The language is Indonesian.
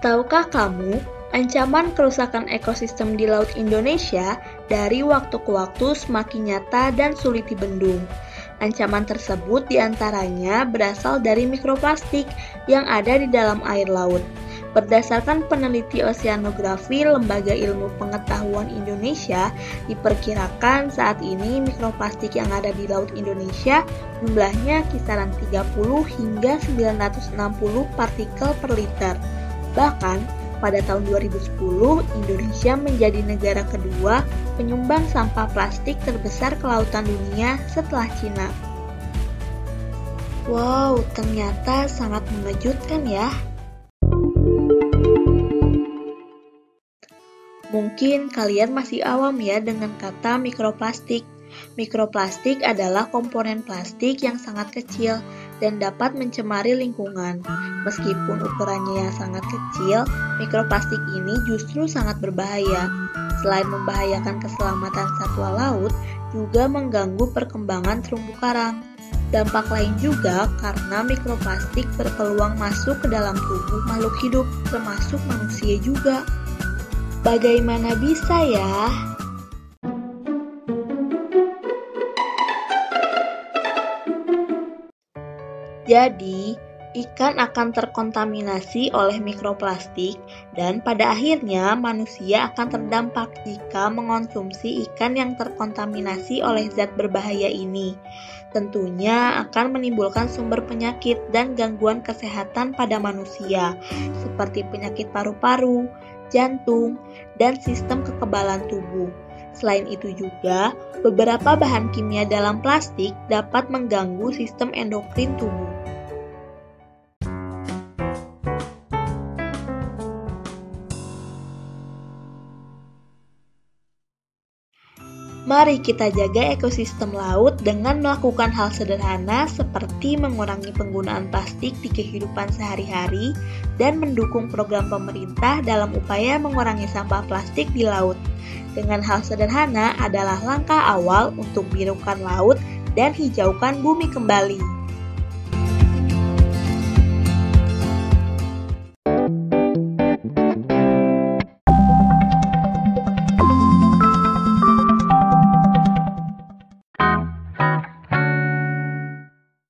Tahukah kamu, ancaman kerusakan ekosistem di Laut Indonesia dari waktu ke waktu semakin nyata dan sulit dibendung. Ancaman tersebut di antaranya berasal dari mikroplastik yang ada di dalam air laut. Berdasarkan peneliti oseanografi Lembaga Ilmu Pengetahuan Indonesia, diperkirakan saat ini mikroplastik yang ada di Laut Indonesia jumlahnya kisaran 30 hingga 960 partikel per liter. Bahkan, pada tahun 2010, Indonesia menjadi negara kedua penyumbang sampah plastik terbesar ke lautan dunia setelah Cina. Wow, ternyata sangat mengejutkan ya. Mungkin kalian masih awam ya dengan kata mikroplastik. Mikroplastik adalah komponen plastik yang sangat kecil dan dapat mencemari lingkungan. Meskipun ukurannya yang sangat kecil, mikroplastik ini justru sangat berbahaya. Selain membahayakan keselamatan satwa laut, juga mengganggu perkembangan terumbu karang. Dampak lain juga karena mikroplastik berpeluang masuk ke dalam tubuh makhluk hidup, termasuk manusia juga. Bagaimana bisa ya? Jadi, ikan akan terkontaminasi oleh mikroplastik dan pada akhirnya manusia akan terdampak jika mengonsumsi ikan yang terkontaminasi oleh zat berbahaya ini. Tentunya akan menimbulkan sumber penyakit dan gangguan kesehatan pada manusia, seperti penyakit paru-paru, jantung, dan sistem kekebalan tubuh. Selain itu juga, beberapa bahan kimia dalam plastik dapat mengganggu sistem endokrin tubuh. Mari kita jaga ekosistem laut dengan melakukan hal sederhana seperti mengurangi penggunaan plastik di kehidupan sehari-hari dan mendukung program pemerintah dalam upaya mengurangi sampah plastik di laut. Dengan hal sederhana adalah langkah awal untuk birukan laut dan hijaukan bumi kembali.